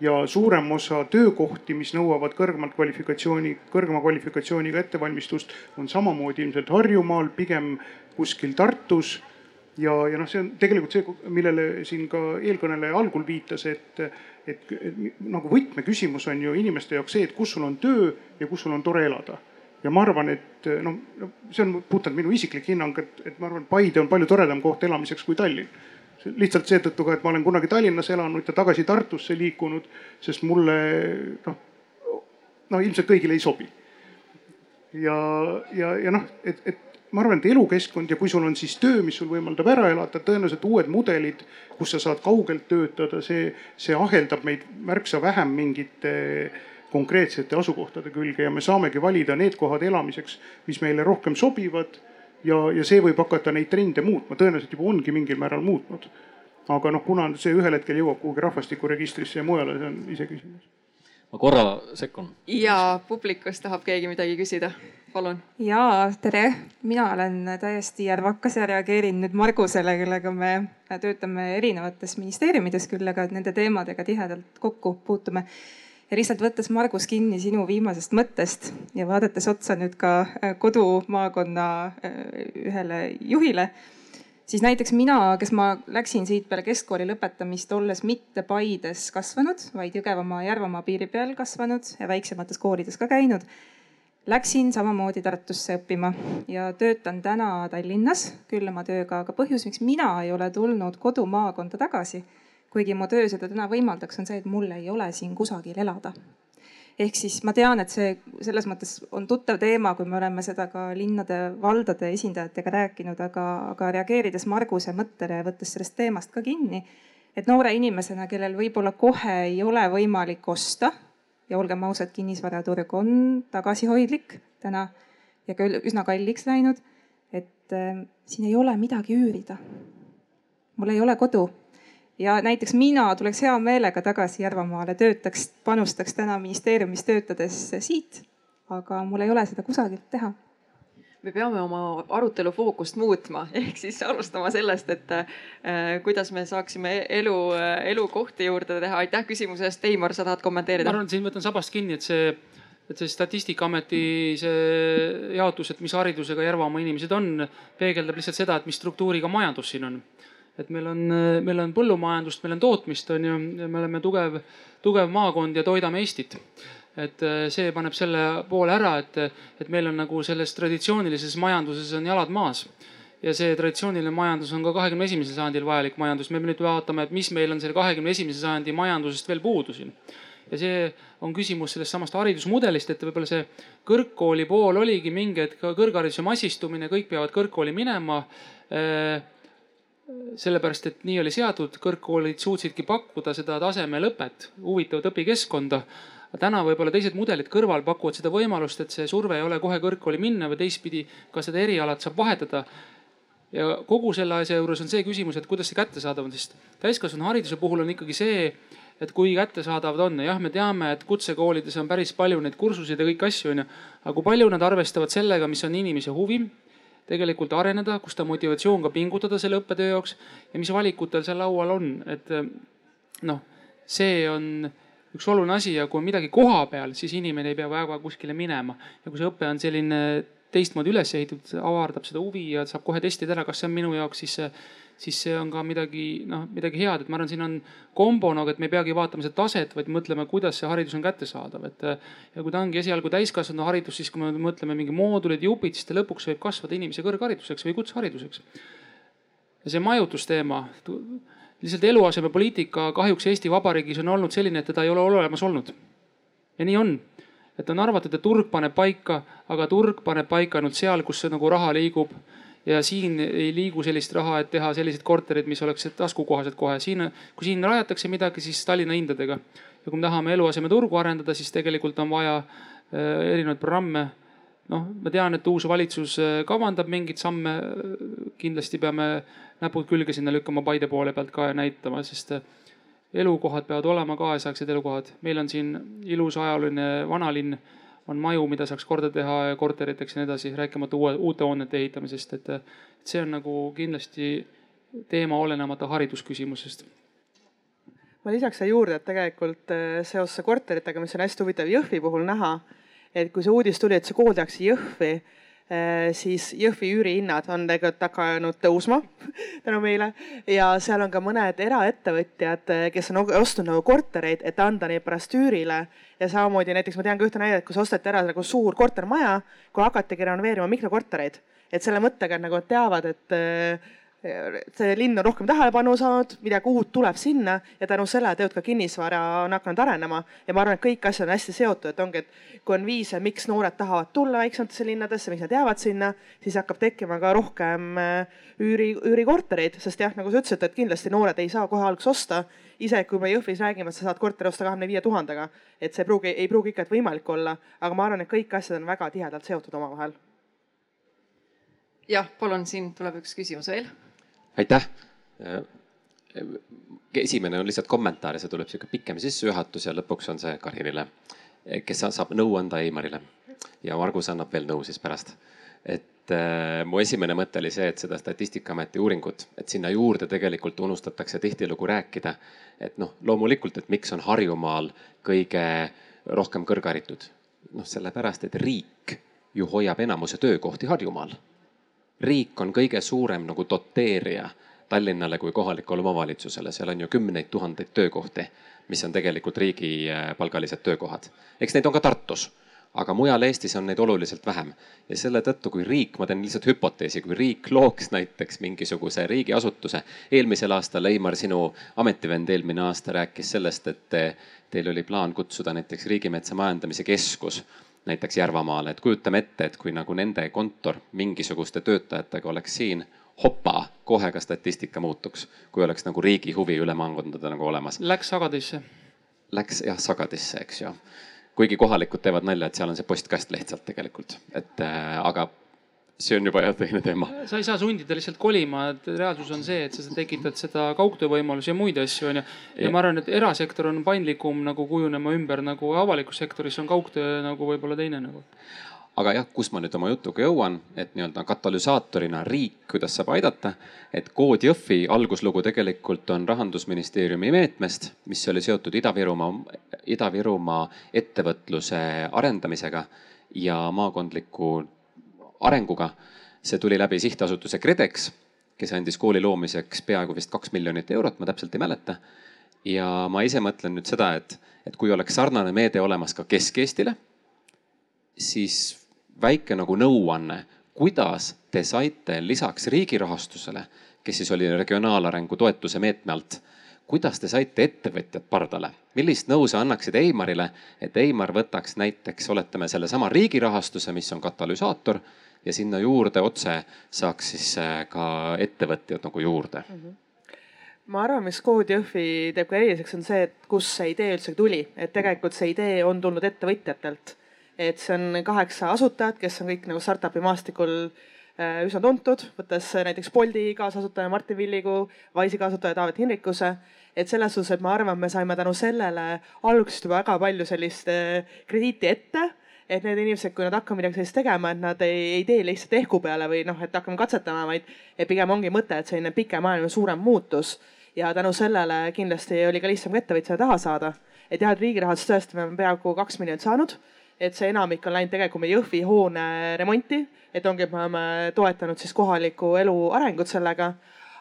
Speaker 4: Ja suurem osa töökohti, mis nõuavad kõrgemat kvalifikatsiooni, kõrgema kvalifikatsiooniga ettevalmistust, on samamoodi ilmselt Harjumaal, pigem kuskil Tartus ja, ja noh, see on tegelikult see, millele siin ka eelkõneleja algul viitas, et et, et nagu võtmeküsimus on ju inimeste jaoks see, et kus sul on töö ja kus sul on tore elada. ja ma arvan, et noh, see on puhtalt minu isiklik hinnang, et, et ma arvan, Paide on palju toredam koht elamiseks kui Tallinn lihtsalt seetõttu ka, et ma olen kunagi Tallinnas elanud ja tagasi Tartusse liikunud, sest mulle noh, no ilmselt kõigile ei sobi. ja, ja, ja noh, et, et ma arvan, et elukeskkond ja kui sul on siis töö, mis sul võimaldab ära elada, tõenäoliselt uued mudelid, kus sa saad kaugelt töötada, see, see aheldab meid märksa vähem mingite konkreetsete asukohtade külge ja me saamegi valida need kohad elamiseks, mis meile rohkem sobivad. Ja, ja see võib hakata neid trende muutma, tõenäoliselt juba ongi mingil määral muutnud. aga noh, kuna see ühel hetkel jõuab kuhugi rahvastikuregistrisse ja mujale, see on iseküsimus
Speaker 2: ma korra sekkun.
Speaker 3: ja publikust tahab keegi midagi küsida, palun.
Speaker 7: ja tere, mina olen täiesti järvakas ja reageerin nüüd Margusele, kellega me töötame erinevates ministeeriumides küll, aga nende teemadega tihedalt kokku puutume. Ja lihtsalt võttes Margus kinni sinu viimasest mõttest ja vaadates otsa nüüd ka kodumaakonna ühele juhile siis näiteks mina, kes ma läksin siit peale keskkooli lõpetamist, olles mitte Paides kasvanud, vaid Jõgevamaa, Järvamaa piiri peal kasvanud ja väiksemates koolides ka käinud. Läksin samamoodi Tartusse õppima ja töötan täna Tallinnas, küll oma tööga, aga põhjus, miks mina ei ole tulnud kodumaakonda tagasi, kuigi mu töö seda täna võimaldaks, on see, et mul ei ole siin kusagil elada ehk siis ma tean, et see selles mõttes on tuttav teema, kui me oleme seda ka linnade-valdade esindajatega rääkinud, aga, aga reageerides Marguse mõttele ja võttes sellest teemast ka kinni, et noore inimesena, kellel võib-olla kohe ei ole võimalik osta ja olgem ausad, kinnisvaraturg on tagasihoidlik täna ja ka üsna kalliks läinud et äh, siin ei ole midagi üürida. mul ei ole kodu ja näiteks mina tuleks hea meelega tagasi Järvamaale, töötaks, panustaks täna ministeeriumis töötades siit, aga mul ei ole seda kusagilt teha
Speaker 3: me peame oma arutelu fookust muutma, ehk siis alustama sellest, et äh, kuidas me saaksime elu, elukohti juurde teha. aitäh küsimuse eest, Teimar, sa tahad kommenteerida?
Speaker 6: ma arvan, et siin võtan sabast kinni, et see, et see Statistikaameti see jaotus, et mis haridusega Järvamaa inimesed on, peegeldab lihtsalt seda, et mis struktuuriga majandus siin on et meil on, meil on põllumajandust, meil on tootmist, on ju, me oleme tugev, tugev maakond ja toidame Eestit et äh, see paneb selle poole ära, et, et meil on nagu selles traditsioonilises majanduses on jalad maas ja see traditsiooniline majandus on ka kahekümne esimesel sajandil vajalik majandus. me nüüd vaatame, et mis meil on selle kahekümne esimese sajandi majandusest veel puudu siin. ja see on küsimus sellest samast haridusmudelist, et võib-olla see kõrgkooli pool oligi mingi hetk kõrghariduse massistumine, kõik peavad kõrgkooli minema äh, sellepärast, et nii oli seatud, kõrgkoolid suutsidki pakkuda seda tasemelõpet, huvitavat õpikeskkonda täna võib-olla teised mudelid kõrval pakuvad seda võimalust, et see surve ei ole kohe kõrgkooli minna või teistpidi ka seda erialat saab vahetada. ja kogu selle asja juures on see küsimus, et kuidas see kättesaadav on, sest täiskasvanuhariduse puhul on ikkagi see, et kui kättesaadavad on. jah, me teame, et kutsekoolides on päris palju neid kursuseid ja kõiki asju onju, aga kui palju nad arvestavad sellega, mis on inimese huvi tegelikult areneda, kus ta motivatsioon ka pingutada selle õppetöö jaoks ja mis valikud tal seal laual on, et noh, see on üks oluline asi ja kui on midagi koha peal, siis inimene ei pea väga kuskile minema. ja kui see õpe on selline teistmoodi üles ehitatud, avardab seda huvi ja saab kohe testida ära, kas see on minu jaoks, siis siis see on ka midagi, noh, midagi head, et ma arvan, siin on kombo nagu, et me ei peagi vaatama seda taset, vaid mõtlema, kuidas see haridus on kättesaadav, et. ja kui ta ongi esialgu täiskasvanu haridus, siis kui me mõtleme mingi moodulid, jupid, siis ta lõpuks võib kasvada inimese kõrghariduseks või kutsehariduseks. ja see majutusteema lihtsalt eluasemepoliitika kahjuks Eesti Vabariigis on olnud selline, et teda ei ole olemas olnud. ja nii on, et on arvatud, et turg paneb paika, aga turg paneb paika ainult seal, kus nagu raha liigub. Ja siin ei liigu sellist raha, et teha selliseid korterid, mis oleks taskukohased kohe. siin, kui siin rajatakse midagi, siis Tallinna hindadega. ja kui me tahame eluasemeturgu arendada, siis tegelikult on vaja äh, erinevaid programme noh, ma tean, et uus valitsus äh, kavandab mingeid samme. kindlasti peame näpud külge sinna lükkama Paide poole pealt ka ja näitama, sest äh, elukohad peavad olema kaasaegsed elukohad. meil on siin ilus ajalooline vanalinn, on maju, mida saaks korda teha korteriteks ja nii edasi, rääkimata uue, uute hoonete ehitamisest, et, äh, see on nagu kindlasti teema olenemata haridusküsimusest.
Speaker 5: Ma lisaks siia juurde, et tegelikult seoses korteritega, mis on hästi huvitav Jõhvi puhul näha et kui see uudis tuli, et see kool tehakse Jõhvi, siis Jõhvi üürihinnad on tegelikult hakanud tõusma tänu meile ja seal on ka mõned eraettevõtjad, eh, kes on ostnud nagu kortereid, et anda neid pärast üürile. ja samamoodi näiteks ma tean ka ühte näidet, kus osteti ära nagu suur kortermaja, kui hakatigi renoveerima mikrokortereid, et selle mõttega, et nagu teavad, et eh, see linn on rohkem tähelepanu saanud, midagi uut tuleb sinna ja tänu sellele tegelikult ka kinnisvara on hakanud arenema. ja ma arvan, et kõik asjad on hästi seotud, et ongi, et kui on viise, miks noored tahavad tulla väiksematesse linnadesse, miks nad jäävad sinna, siis hakkab tekkima ka rohkem äh, üüri, üürikortereid, sest jah, nagu sa ütlesid, et kindlasti noored ei saa kohe alguses osta. isegi kui me Jõhvis räägime, et sa saad korteri osta kahekümne viie tuhandega, et see ei pruugi, ei pruugi ikka võimalik olla, aga ma arvan, et kõik asjad on väga tihedalt seotud omavahel.
Speaker 3: jah, palun, siin tuleb üks küsimus veel
Speaker 8: aitäh. esimene on lihtsalt kommentaar ja see tuleb sihuke pikem sissejuhatus ja lõpuks on see Karinile, kes saab nõu anda Eimarile ja Margus annab veel nõu siis pärast. et äh, mu esimene mõte oli see, et seda Statistikaameti uuringut, et sinna juurde tegelikult unustatakse tihtilugu rääkida, et noh, loomulikult, et miks on Harjumaal kõige rohkem kõrgharitud. noh, sellepärast, et riik ju hoiab enamuse töökohti Harjumaal riik on kõige suurem nagu doteerija Tallinnale kui kohalikule omavalitsusele, seal on ju kümneid tuhandeid töökohti, mis on tegelikult riigipalgalised töökohad. eks neid on ka Tartus, aga mujal Eestis on neid oluliselt vähem. ja selle tõttu, kui riik, ma teen lihtsalt hüpoteesi, kui riik looks näiteks mingisuguse riigiasutuse. eelmisel aastal, Eimar, sinu ametivend eelmine aasta rääkis sellest, et teil oli plaan kutsuda näiteks Riigimetsa Majandamise Keskus näiteks Järvamaale, et kujutame ette, et kui nagu nende kontor mingisuguste töötajatega oleks siin, hopa, kohe ka statistika muutuks, kui oleks nagu riigi huvi üle maakondade nagu olemas.
Speaker 6: Läks Sagadisse.
Speaker 8: Läks jah Sagadisse, eks ju. kuigi kohalikud teevad nalja, et seal on see postkast lihtsalt tegelikult, et äh, aga see on juba jah teine teema.
Speaker 6: sa ei saa sundida lihtsalt kolima, et reaalsus on see, et sa tekitad seda kaugtöö võimalusi ja muid asju onju. ja ma arvan, et erasektor on paindlikum nagu kujunema ümber nagu avalikus sektoris on kaugtöö nagu võib-olla teine nagu
Speaker 8: aga jah, kus ma nüüd oma jutuga jõuan, et nii-öelda katalüsaatorina riik, kuidas saab aidata. et Kood Jõhvi alguslugu tegelikult on rahandusministeeriumi meetmest, mis oli seotud Ida-Virumaa, Ida-Virumaa ettevõtluse arendamisega ja maakondliku arenguga. see tuli läbi sihtasutuse KredEx, kes andis kooli loomiseks peaaegu vist kaks miljonit eurot, ma täpselt ei mäleta. ja ma ise mõtlen nüüd seda, et, et kui oleks sarnane meede olemas ka Kesk-Eestile, siis väike nagu nõuanne, kuidas te saite lisaks riigi rahastusele, kes siis oli regionaalarengu toetuse meetme alt, kuidas te saite ettevõtjad pardale, millist nõu sa annaksid Eimarile, et Eimar võtaks näiteks, oletame sellesama riigi rahastuse, mis on katalüsaator ja sinna juurde otse saaks siis äh, ka ettevõtjad nagu juurde? Mm? -hmm
Speaker 5: ma arvan, mis Code Jõhvi teeb ka eriliseks, on see, et kust see idee üldse tuli, et tegelikult see idee on tulnud ettevõtjatelt. Et see on kaheksa asutajat, kes on kõik nagu startup'i maastikul äh, üsna tuntud, võttes näiteks Bolti kaasasutaja Martin Villigu, Wise'i kaasasutaja Taavet Hinrikuse. et selles suhtes, et ma arvan, me saime tänu sellele algusest juba väga palju sellist äh, krediiti ette et need inimesed, kui nad hakkavad midagi sellist tegema, et nad ei, ei tee lihtsalt ehku peale või noh, et hakkame katsetama, vaid pigem ongi mõte, et selline pikemaajaline suurem muutus. ja tänu sellele kindlasti oli ka lihtsam ka ettevõtjale taha saada. et jah, et riigi rahastust tõesti me oleme peaaegu kaks miljonit saanud et see enamik on läinud tegelikult meie Jõhvi hoone remonti, et ongi, et me oleme toetanud siis kohaliku elu arengut sellega.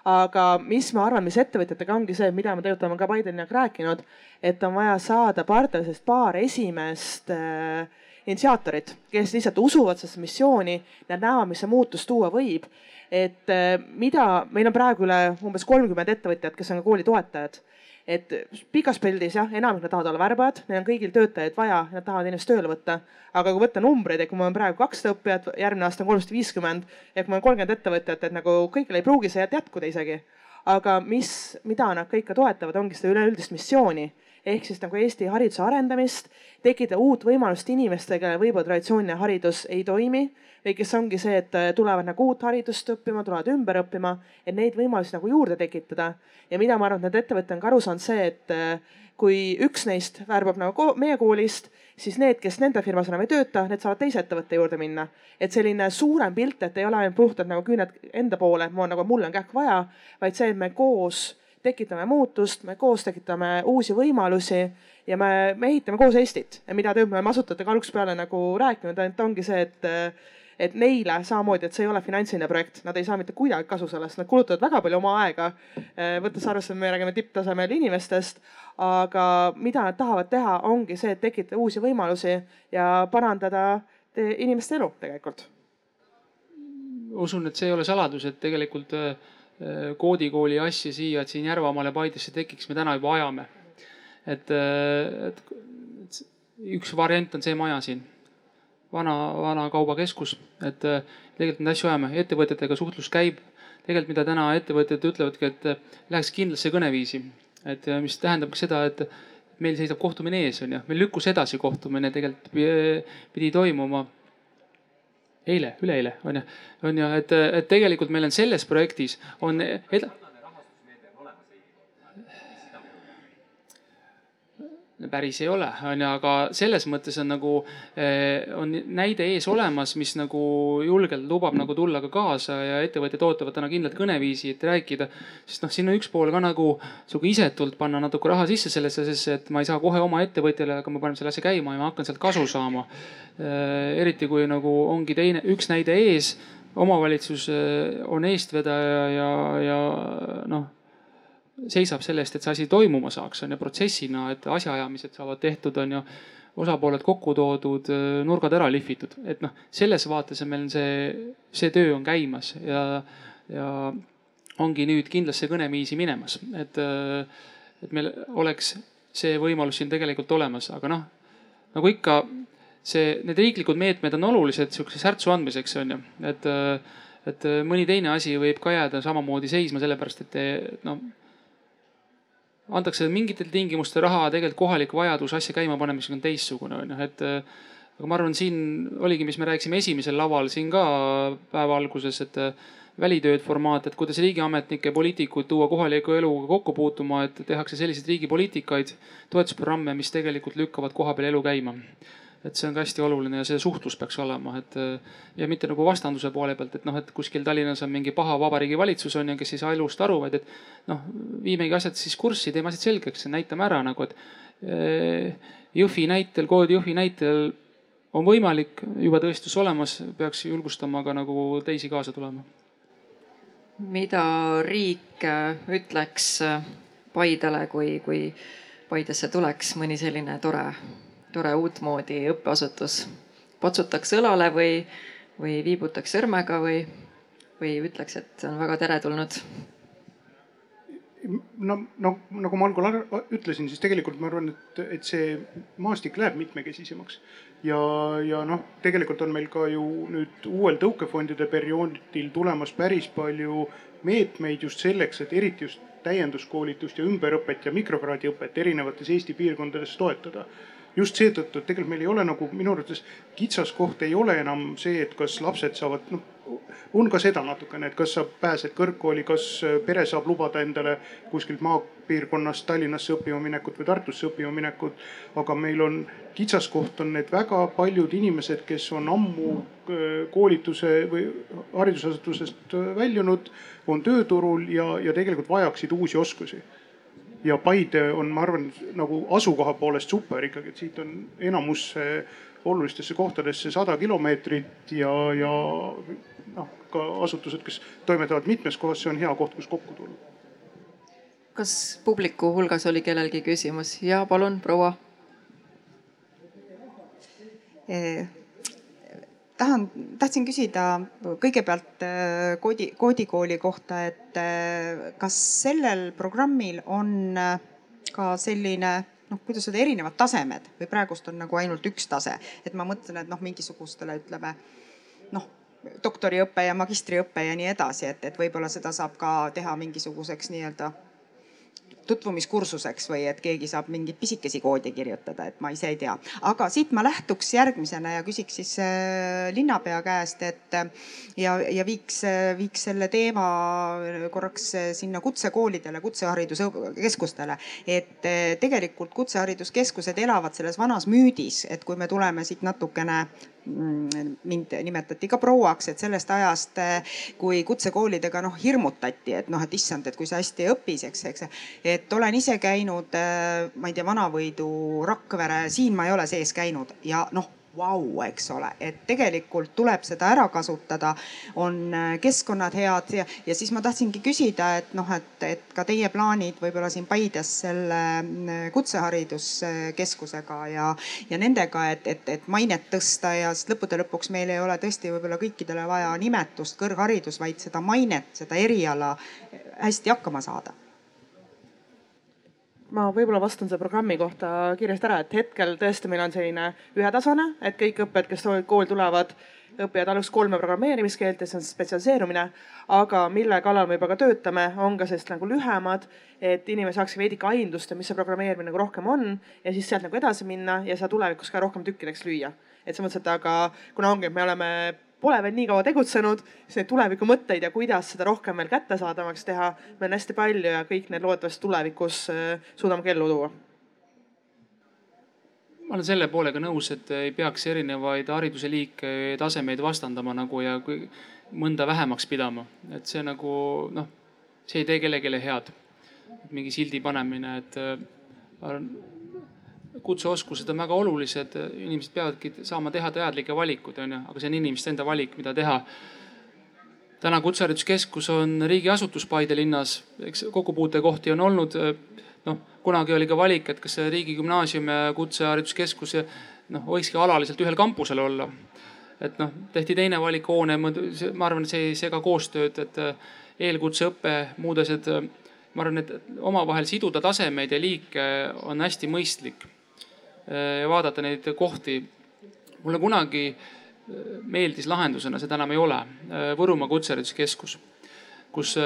Speaker 5: aga mis ma arvan, mis ettevõtjatega ongi see, mida me tegelikult oleme ka Bideniga rääkinud, et on vaja saada partneritest paar esimest äh, initsiaatorit, kes lihtsalt usuvad sellesse missiooni, nad näevad, mis see muutus tuua võib. et äh, mida, meil on praegu üle umbes kolmkümmend ettevõtjat, kes on ka kooli toetajad et pikas pildis jah, enamik nad tahavad olla värbajad, neil on kõigil töötajaid vaja, nad tahavad inimest tööle võtta. aga kui võtta numbreid, et kui mul on praegu kakssada õppijat, järgmine aasta on kolmsada viiskümmend kui mul on kolmkümmend ettevõtjat, et nagu kõigil ei pruugi see jätkuda isegi. aga mis, mida nad kõik ka toetavad, ongi seda üleüldist missiooni ehk siis nagu Eesti hariduse arendamist, tekitada uut võimalust inimestele, kellel võib-olla traditsiooniline haridus ei toimi või kes ongi see, et äh, tulevad nagu uut haridust õppima, tulevad ümber õppima, et neid võimalusi nagu juurde tekitada. ja mida ma arvan, et need ettevõtted on ka aru saanud, see, et äh, kui üks neist värbab nagu meie koolist, siis need, kes nende firmas enam ei tööta, need saavad teise ettevõtte juurde minna. et selline suurem pilt, et ei ole ainult puhtalt nagu küüned enda poole, et on nagu, mul on kähku vaja, vaid see, et me koos tekitame muutust, me koos tekitame uusi võimalusi ja me, me ehitame koos Eestit. mida tegelikult me oleme asutajatega algusest peale nagu rääkinud, ainult ongi see, et et neile samamoodi, et see ei ole finantsiline projekt, nad ei saa mitte kuidagi kasu sellest, nad kulutavad väga palju oma aega. Eh, võttes arvesse, et me räägime tipptasemel inimestest, aga mida nad tahavad teha, ongi see, et tekitada uusi võimalusi ja parandada inimeste elu tegelikult.
Speaker 6: usun, et see ei ole saladus, et tegelikult eh, koodikooli asja siia, et siin Järvamaale Paidesse tekiks, me täna juba ajame. et, eh, et üks variant on see maja siin vana, vana kaubakeskus, et äh, tegelikult neid asju ajame, ettevõtjatega suhtlus käib. tegelikult, mida täna ettevõtjad ütlevadki, et äh, läheks kindlasse kõneviisi, et äh, mis tähendab seda, et meil seisab kohtumine ees, on ju, meil lükkus edasi kohtumine tegelikult pidi toimuma eile, üleeile on ju, on ju, et, et tegelikult meil on selles projektis on ed päris ei ole, onju, aga selles mõttes on nagu, eh, on näide ees olemas, mis nagu julgelt lubab nagu tulla ka kaasa ja ettevõtjad ootavad täna kindlat kõneviisi, et rääkida. sest noh, siin on üks pool ka nagu sihuke isetult panna natuke raha sisse sellesse, sest et ma ei saa kohe oma ettevõtjale, aga ma panen selle asja käima ja ma hakkan sealt kasu saama. Eh, eriti kui nagu ongi teine, üks näide ees, omavalitsus eh, on eestvedaja ja, ja noh seisab selle eest, et see asi toimuma saaks, on ju, protsessina, et asjaajamised saavad tehtud, on ju. osapooled kokku toodud, nurgad ära lihvitud, et noh, selles vaates on meil see, see töö on käimas ja, ja ongi nüüd kindlasse kõneviisi minemas, et, et meil oleks see võimalus siin tegelikult olemas, aga noh, nagu ikka see, need riiklikud meetmed on olulised sihukese särtsu andmiseks, on ju, et, et mõni teine asi võib ka jääda samamoodi seisma, sellepärast et noh antakse mingitel tingimustel raha, tegelikult kohalik vajadus asja käima panemiseks on teistsugune on ju, et. aga ma arvan, siin oligi, mis me rääkisime esimesel laval siin ka päeva alguses, et välitööd formaat, et kuidas riigiametnikke, poliitikuid tuua kohaliku eluga kokku puutuma, et tehakse selliseid riigi poliitikaid, toetusprogramme, mis tegelikult lükkavad kohapeal elu käima et see on ka hästi oluline ja see suhtlus peaks olema, et ja mitte nagu vastanduse poole pealt, et noh, et kuskil Tallinnas on mingi paha vabariigi valitsus on ju, kes ei saa elust aru, vaid et noh, viimegi asjad siis kurssi, teeme asjad selgeks, näitame ära nagu, et eh, Jõhvi näitel, koodi Jõhvi näitel on võimalik, juba tõestus olemas, peaks julgustama ka nagu teisi kaasa tulema.
Speaker 3: Mida riik äh, ütleks Paidele, kui, kui Paidesse tuleks mõni selline tore, tore uutmoodi õppeasutus? patsutaks õlale või, või viibutaks sõrmega või, või ütleks, et on väga teretulnud?
Speaker 4: no, no nagu ma algul ütlesin, siis tegelikult ma arvan, et, et see maastik läheb mitmekesisemaks. ja, ja noh, tegelikult on meil ka ju nüüd uuel tõukefondide perioodil tulemas päris palju meetmeid just selleks, et eriti just täienduskoolitust ja ümberõpet ja mikrokraadiõpet erinevates Eesti piirkondades toetada just seetõttu, et tegelikult meil ei ole nagu minu arvates kitsaskoht ei ole enam see, et kas lapsed saavad, noh on ka seda natukene, et kas sa pääsed kõrgkooli, kas pere saab lubada endale kuskilt maapiirkonnast Tallinnasse õppima minekut või Tartusse õppima minekut. aga meil on kitsaskoht on need väga paljud inimesed, kes on ammu äh, koolituse või haridusasutusest väljunud, on tööturul ja, ja tegelikult vajaksid uusi oskusi ja Paide on, ma arvan, nagu asukoha poolest super ikkagi, et siit on enamusse olulistesse kohtadesse sada kilomeetrit ja, ja noh, ka asutused, kes toimetavad mitmes kohas, see on hea koht, kus kokku tulla.
Speaker 3: kas publiku hulgas oli kellelgi küsimus? ja palun, proua
Speaker 9: eh tahan, tahtsin küsida kõigepealt äh, koodi, koodikooli kohta, et äh, kas sellel programmil on äh, ka selline noh, kuidas öelda, erinevad tasemed või praegust on nagu ainult üks tase, et ma mõtlen, et noh, mingisugustele ütleme noh, doktoriõpe ja magistriõpe ja nii edasi, et, et võib-olla seda saab ka teha mingisuguseks nii-öelda tutvumiskursuseks või et keegi saab mingeid pisikesi koodi kirjutada, et ma ise ei tea. aga siit ma lähtuks järgmisena ja küsiks siis äh, linnapea käest, et ja, ja viiks, viiks selle teema korraks sinna kutsekoolidele, kutsehariduskeskustele. et äh, tegelikult kutsehariduskeskused elavad selles vanas müüdis, et kui me tuleme siit natukene mind nimetati ka prouaks, et sellest ajast, kui kutsekoolidega noh hirmutati, et noh, et issand, et kui sa hästi ei õpis, eks, eks. et olen ise käinud, ma ei tea, Vanavõidu, Rakvere, siin ma ei ole sees käinud ja noh vau, eks ole, et tegelikult tuleb seda ära kasutada, on äh, keskkonnad head ja, ja siis ma tahtsingi küsida, et noh, et, et ka teie plaanid võib-olla siin Paides selle äh, kutsehariduskeskusega ja, ja nendega, et, et, et mainet tõsta ja sest lõppude lõpuks meil ei ole tõesti võib-olla kõikidele vaja nimetust kõrgharidus, vaid seda mainet, seda eriala hästi hakkama saada
Speaker 5: ma võib-olla vastan selle programmi kohta kiiresti ära, et hetkel tõesti meil on selline ühetasane, et kõik õppijad, kes kooli tulevad, õpivad aluks kolme programmeerimiskeelt ja see on spetsialiseerumine. aga mille kallal me juba ka töötame, on ka sellised nagu lühemad, et inimene saaks veidike aimdust, mis see programmeerimine nagu rohkem on ja siis sealt nagu edasi minna ja seda tulevikus ka rohkem tükkideks lüüa. et selles mõttes, et aga kuna ongi, et me oleme pole veel nii kaua tegutsenud, siis neid tulevikumõtteid ja kuidas seda rohkem veel kättesaadavaks teha, meil on hästi palju ja kõik need loodetavasti tulevikus äh, suudame ka ellu tuua
Speaker 6: ma olen selle poolega nõus, et ei peaks erinevaid hariduse liike, tasemeid vastandama nagu ja kui mõnda vähemaks pidama, et see nagu noh, see ei tee kellelegi head. mingi sildi panemine, et äh, kutseoskused on väga olulised, inimesed peavadki saama teha teadlikke valikuid, onju, aga see on inimeste enda valik, mida teha. täna Kutsehariduskeskus on riigiasutus Paide linnas, eks kokkupuutekohti on olnud. noh, kunagi oli ka valik, et kas riigigümnaasium ja kutsehariduskeskus noh, võikski alaliselt ühel kampusel olla. et noh, tehti teine valik, hoone, ma arvan, et see ei sega koostööd, et eelkutseõpe, muud asjad ma arvan, et omavahel siduda tasemeid ja liike on hästi mõistlik ja vaadata neid kohti. mulle kunagi äh, meeldis lahendusena, seda enam ei ole, äh, Võrumaa Kutsehariduskeskus, kus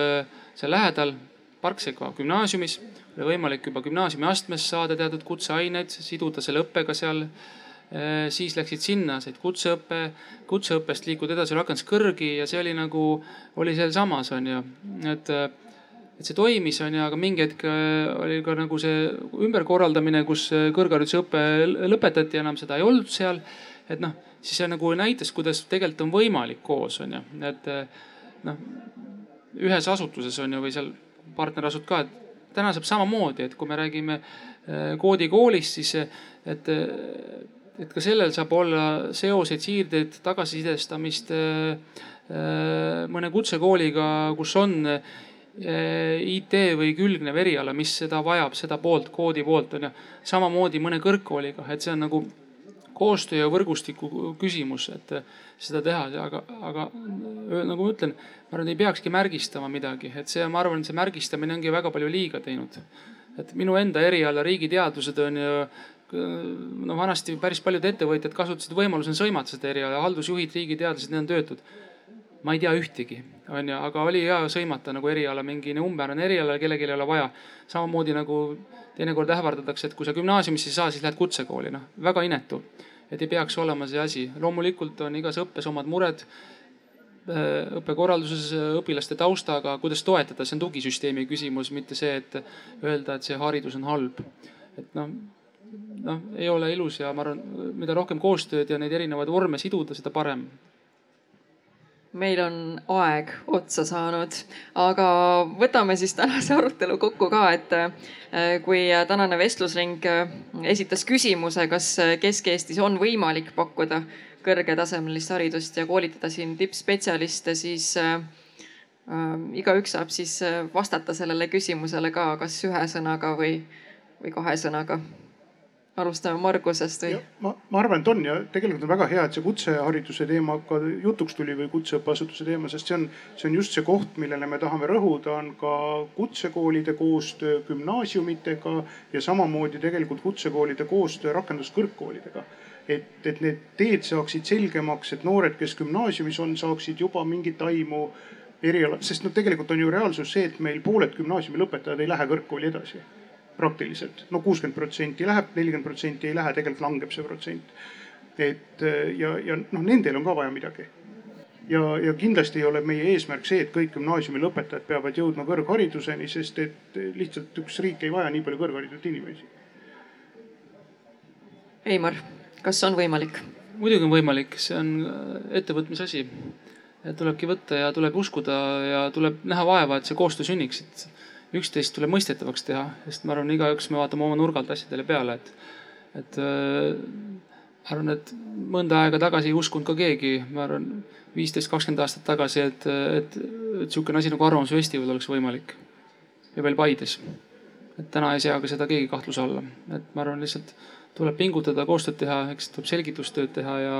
Speaker 6: seal lähedal Parksega gümnaasiumis oli võimalik juba gümnaasiumiastmes saada teatud kutseaineid, siduda selle õppega seal. siis läksid sinna, said kutseõppe, kutseõppest liikud edasi rakenduskõrgi ja see oli nagu, oli sealsamas on ju, et et see toimis on ju, aga mingi hetk oli ka nagu see ümberkorraldamine, kus kõrgharidusõpe lõpetati, enam seda ei olnud seal. et noh, siis see nagu näitas, kuidas tegelikult on võimalik koos on ju, et noh ühes asutuses on ju või seal partnerasut ka, et täna saab samamoodi, et kui me räägime koodikoolist, siis et et ka sellel saab olla seoseid, siirdeid, tagasisidestamist äh, äh, mõne kutsekooliga, kus on äh, IT või külgnev eriala, mis seda vajab, seda poolt, koodi poolt on ju. samamoodi mõne kõrgkooliga, et see on nagu koostöö ja võrgustiku küsimus, et seda teha, aga, aga nagu ma ütlen, ma arvan, et ei peakski märgistama midagi, et see, ma arvan, see märgistamine ongi väga palju liiga teinud. et minu enda eriala riigiteadused on ju no vanasti päris paljud ettevõtjad kasutasid võimalusena sõimata seda eriala, haldusjuhid, riigiteadlased, need on töötud. Ma ei tea ühtegi, on ju, aga oli hea sõimata nagu eriala, mingi umbmäärane eriala, kellelgi ei ole vaja. samamoodi nagu teinekord ähvardatakse, et kui sa gümnaasiumisse ei saa, siis lähed kutsekooli, noh väga inetu. et ei peaks olema see asi, loomulikult on igas õppes omad mured äh, õppekorralduses õpilaste taustaga, kuidas toetada, see on tugisüsteemi küsimus, mitte see, et öelda, et see haridus on halb. et noh noh, ei ole ilus ja ma arvan, mida rohkem koostööd ja neid erinevaid vorme siduda, seda parem
Speaker 3: meil on aeg otsa saanud, aga võtame siis tänase arutelu kokku ka, et äh, kui tänane vestlusring äh, esitas küsimuse, kas Kesk-Eestis on võimalik pakkuda kõrgetasemelist haridust ja koolitada siin tippspetsialiste, siis äh, äh, igaüks saab siis vastata sellele küsimusele ka, kas ühe sõnaga või, või kahe sõnaga alustame Margusest või?
Speaker 4: ma, ma arvan, et on ja tegelikult on väga hea, et see kutsehariduse teema ka jutuks tuli või kutseõppeasutuse teema, sest see on, see on just see koht, millele me tahame rõhuda, on ka kutsekoolide koostöö gümnaasiumitega ja samamoodi tegelikult kutsekoolide koostöö rakenduskõrgkoolidega et, et need teed saaksid selgemaks, et noored, kes gümnaasiumis on, saaksid juba mingit aimu eriala, sest noh, tegelikult on ju reaalsus see, et meil pooled gümnaasiumi lõpetajad ei lähe kõrgkooli edasi praktiliselt. no kuuskümmend protsenti läheb, nelikümmend protsenti ei lähe, tegelikult langeb see protsent. et ja, ja noh, nendel on ka vaja midagi. ja, ja kindlasti ei ole meie eesmärk see, et kõik gümnaasiumi lõpetajad peavad jõudma kõrghariduseni, sest et lihtsalt üks riik ei vaja nii palju kõrgharitud inimesi.
Speaker 3: Eimar, kas on võimalik?
Speaker 6: muidugi on võimalik, see on ettevõtmise asi. tulebki võtta ja tuleb uskuda ja tuleb näha vaeva, et see koostöö sünniks, et üksteist tuleb mõistetavaks teha, sest ma arvan, igaüks me vaatame oma nurgalt asjadele peale, et, et äh, ma arvan, et mõnda aega tagasi ei uskunud ka keegi, ma arvan, viisteist, kakskümmend aastat tagasi, et, et, et sihukene asi nagu Arvamusfestival oleks võimalik. ja veel Paides. et täna ei sea ka seda keegi kahtluse alla, et ma arvan, lihtsalt tuleb pingutada, koostööd teha, eks tuleb selgitustööd teha ja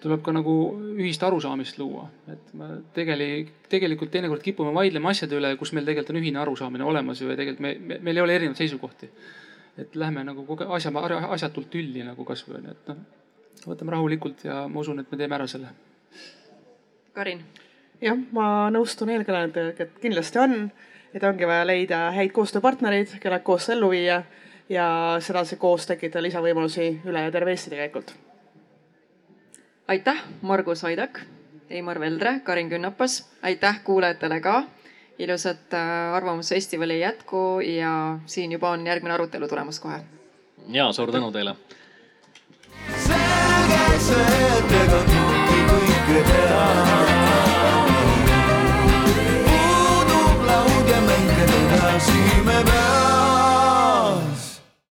Speaker 6: tuleb ka nagu ühist arusaamist luua, et me tegeli, tegelikult teinekord kipume vaidlema asjade üle, kus meil tegelikult on ühine arusaamine olemas ju ja tegelikult me, me, meil ei ole erinevaid seisukohti. et lähme nagu asja, asjatult tülli nagu kasvõi onju, et noh, võtame rahulikult ja ma usun, et me teeme ära selle.
Speaker 3: Karin.
Speaker 5: jah, ma nõustun eelkõnelejatega, et kindlasti on, et ongi vaja leida häid koostööpartnereid, kellega koos ellu viia ja sedasi koos tekitada lisavõimalusi üle terve Eesti tegelikult
Speaker 3: aitäh, Margus Vaidak, Heimar Veldre, Karin Künnapas, aitäh kuulajatele ka. ilusat äh, Arvamusfestivali jätku ja siin juba on järgmine arutelu tulemas kohe.
Speaker 2: ja suur tänu teile.
Speaker 1: selge see, et ega keegi kõike teab. puudub laud ja mänge teha, siin me peame.